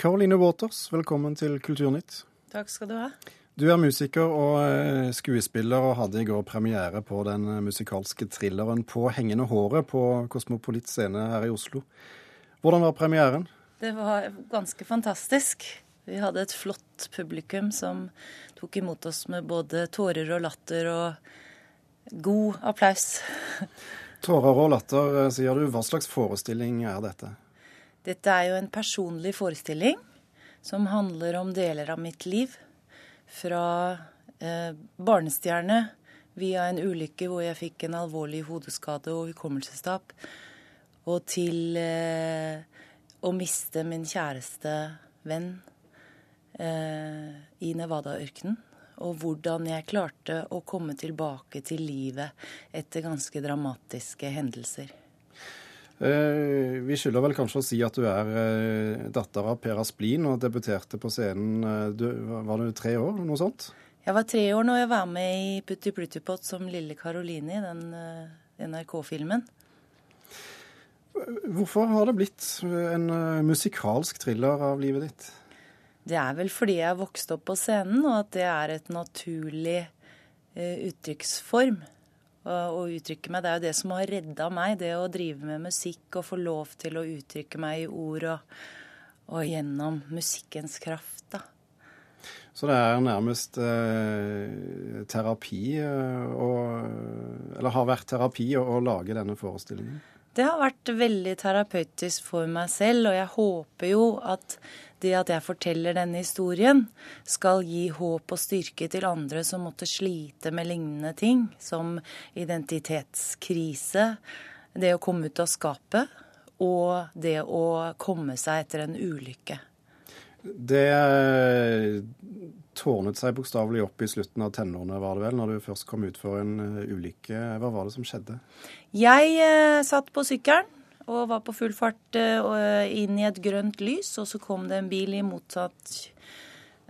Caroline Waters, velkommen til Kulturnytt. Takk skal du ha. Du er musiker og eh, skuespiller og hadde i går premiere på den musikalske thrilleren 'På hengende håret' på Kosmopolit scene her i Oslo. Hvordan var premieren? Det var ganske fantastisk. Vi hadde et flott publikum som tok imot oss med både tårer og latter og god applaus. Tårer og latter, eh, sier du. Hva slags forestilling er dette? Dette er jo en personlig forestilling som handler om deler av mitt liv. Fra eh, barnestjerne via en ulykke hvor jeg fikk en alvorlig hodeskade og hukommelsestap, og til eh, å miste min kjæreste venn eh, i Nevada-ørkenen. Og hvordan jeg klarte å komme tilbake til livet etter ganske dramatiske hendelser. Eh, vi skylder vel kanskje å si at du er eh, datter av Per Asplin og debuterte på scenen eh, du, Var du tre år, noe sånt? Jeg var tre år når jeg var med i Putti Pluttipott som lille Karoline i den NRK-filmen. Hvorfor har det blitt en musikalsk thriller av livet ditt? Det er vel fordi jeg vokste opp på scenen, og at det er et naturlig uttrykksform å uttrykke meg. Det er jo det som har redda meg, det å drive med musikk og få lov til å uttrykke meg i ord og, og gjennom musikkens kraft. da. Så det er nærmest eh, terapi eh, Eller har vært terapi å, å lage denne forestillingen? Det har vært veldig terapeutisk for meg selv, og jeg håper jo at det at jeg forteller denne historien, skal gi håp og styrke til andre som måtte slite med lignende ting, som identitetskrise, det å komme ut av skapet og det å komme seg etter en ulykke. Det tårnet seg bokstavelig opp i slutten av tenårene, var det vel, når du først kom ut for en eh, ulykke. Hva var det som skjedde? Jeg eh, satt på sykkelen og var på full fart eh, inn i et grønt lys, og så kom det en bil motsatt,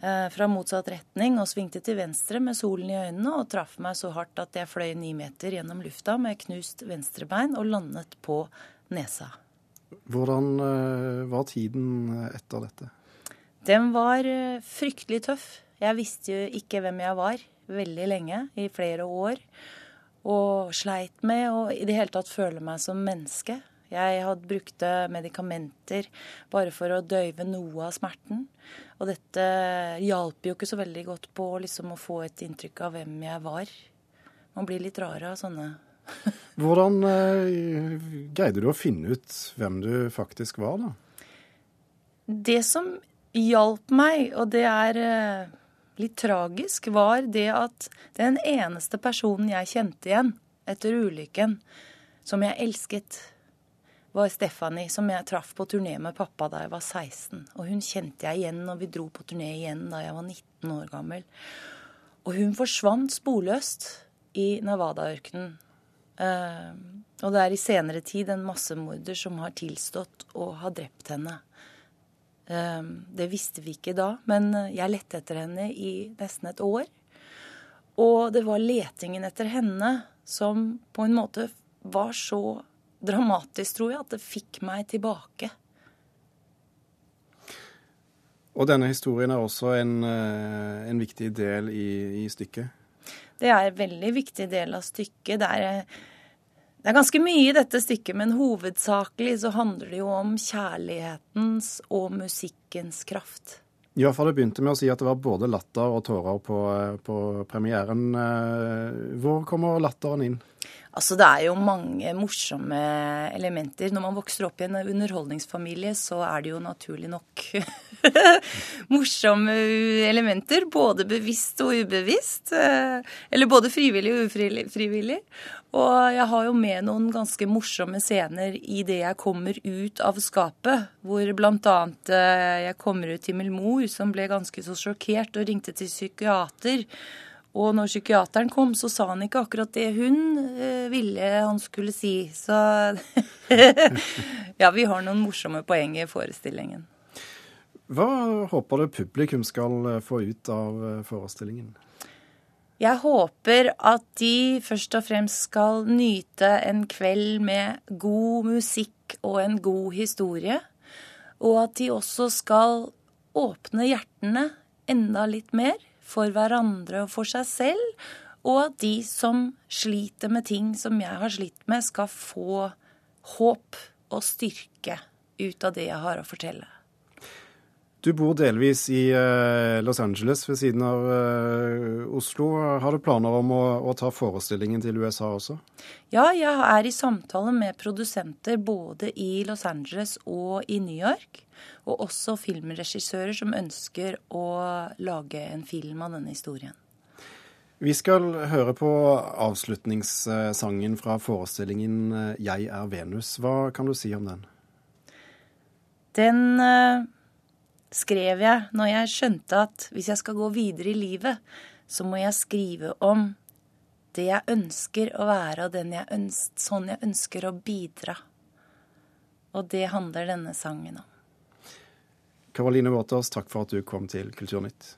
eh, fra motsatt retning og svingte til venstre med solen i øynene og traff meg så hardt at jeg fløy ni meter gjennom lufta med knust venstrebein og landet på nesa. Hvordan var tiden etter dette? Den var fryktelig tøff. Jeg visste jo ikke hvem jeg var veldig lenge, i flere år. Og sleit med å i det hele tatt føle meg som menneske. Jeg hadde brukte medikamenter bare for å døyve noe av smerten. Og dette hjalp jo ikke så veldig godt på liksom, å få et inntrykk av hvem jeg var. Man blir litt rar av sånne Hvordan eh, greide du å finne ut hvem du faktisk var, da? Det som hjalp meg, og det er eh, litt tragisk, var det at den eneste personen jeg kjente igjen etter ulykken, som jeg elsket, var Stephanie, som jeg traff på turné med pappa da jeg var 16. Og hun kjente jeg igjen når vi dro på turné igjen da jeg var 19 år gammel. Og hun forsvant sporløst i Nevada-ørkenen. Uh, og det er i senere tid en massemorder som har tilstått å ha drept henne. Ehm, det visste vi ikke da, men jeg lette etter henne i nesten et år. Og det var letingen etter henne som på en måte var så dramatisk, tror jeg, at det fikk meg tilbake. Og denne historien er også en, eh, en viktig del i, i, stykket? Det er en veldig viktig del av stykket. Det er det er ganske mye i dette stykket, men hovedsakelig så handler det jo om kjærlighetens og musikkens kraft. Ja, for det begynte med å si at det var både latter og tårer på, på premieren. Eh, hvor kommer latteren inn? Altså, Det er jo mange morsomme elementer. Når man vokser opp i en underholdningsfamilie, så er det jo naturlig nok morsomme elementer. Både bevisst og ubevisst. Eh, eller både frivillig og ufrivillig. Og jeg har jo med noen ganske morsomme scener i det jeg kommer ut av skapet. Hvor bl.a. Eh, jeg kommer ut til min mor, som ble ganske så sjokkert og ringte til psykiater. Og når psykiateren kom, så sa han ikke akkurat det hun eh, ville han skulle si. Så ja, vi har noen morsomme poeng i forestillingen. Hva håper du publikum skal eh, få ut av eh, forestillingen? Jeg håper at de først og fremst skal nyte en kveld med god musikk og en god historie. Og at de også skal åpne hjertene enda litt mer for hverandre og for seg selv, og at de som sliter med ting som jeg har slitt med, skal få håp og styrke ut av det jeg har å fortelle. Du bor delvis i uh, Los Angeles ved siden av uh, Oslo. Har du planer om å, å, ta forestillingen til USA også? Ja, jeg er i samtale med produsenter både i Los Angeles og i New York. Og også filmregissører som ønsker å lage en film av denne historien. Vi skal høre på avslutningssangen fra forestillingen eh, 'Jeg er Venus'. Hva kan du si om den? Den skrev jeg når jeg skjønte at hvis jeg skal gå videre i livet, så må jeg skrive om det jeg ønsker å være, og jeg ønsker, sånn jeg ønsker å bidra. Og det handler denne sangen om. Karoline Waters, takk for at du kom til Kulturnytt.